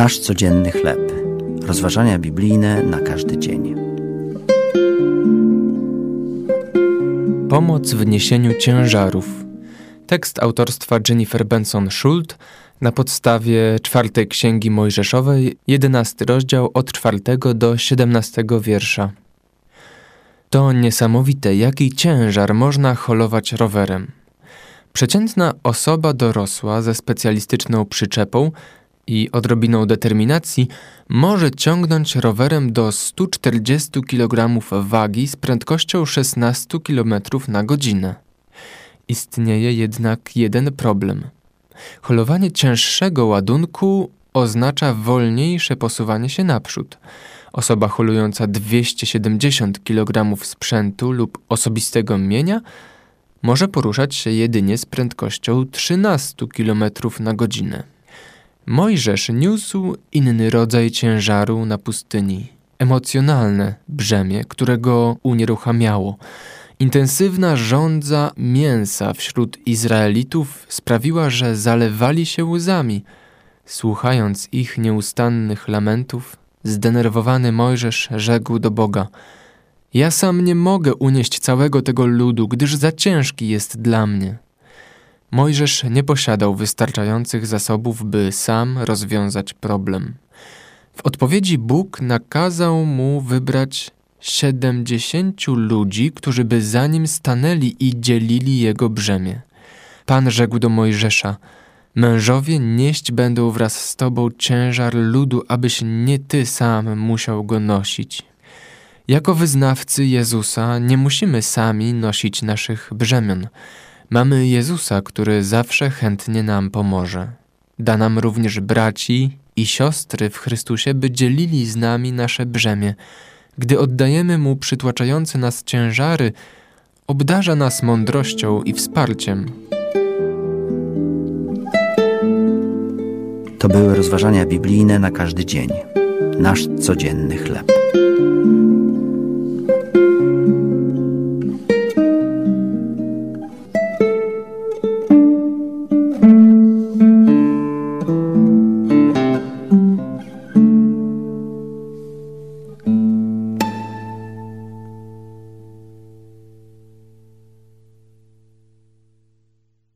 Nasz codzienny chleb. Rozważania biblijne na każdy dzień. Pomoc w niesieniu ciężarów. Tekst autorstwa Jennifer Benson Schult na podstawie czwartej księgi Mojżeszowej, jedenasty rozdział od czwartego do siedemnastego wiersza. To niesamowite, jaki ciężar można holować rowerem. Przeciętna osoba dorosła ze specjalistyczną przyczepą i odrobiną determinacji może ciągnąć rowerem do 140 kg wagi z prędkością 16 km na godzinę. Istnieje jednak jeden problem. Holowanie cięższego ładunku oznacza wolniejsze posuwanie się naprzód. Osoba holująca 270 kg sprzętu lub osobistego mienia może poruszać się jedynie z prędkością 13 km na godzinę. Mojżesz niósł inny rodzaj ciężaru na pustyni emocjonalne brzemię, którego unieruchamiało. Intensywna żądza mięsa wśród Izraelitów sprawiła, że zalewali się łzami. Słuchając ich nieustannych lamentów, zdenerwowany Mojżesz rzekł do Boga: Ja sam nie mogę unieść całego tego ludu, gdyż za ciężki jest dla mnie. Mojżesz nie posiadał wystarczających zasobów, by sam rozwiązać problem. W odpowiedzi Bóg nakazał mu wybrać siedemdziesięciu ludzi, którzy by za nim stanęli i dzielili jego brzemię. Pan rzekł do Mojżesza: Mężowie nieść będą wraz z tobą ciężar ludu, abyś nie ty sam musiał go nosić. Jako wyznawcy Jezusa nie musimy sami nosić naszych brzemion. Mamy Jezusa, który zawsze chętnie nam pomoże. Da nam również braci i siostry w Chrystusie, by dzielili z nami nasze brzemię. Gdy oddajemy Mu przytłaczające nas ciężary, obdarza nas mądrością i wsparciem. To były rozważania biblijne na każdy dzień. Nasz codzienny chleb.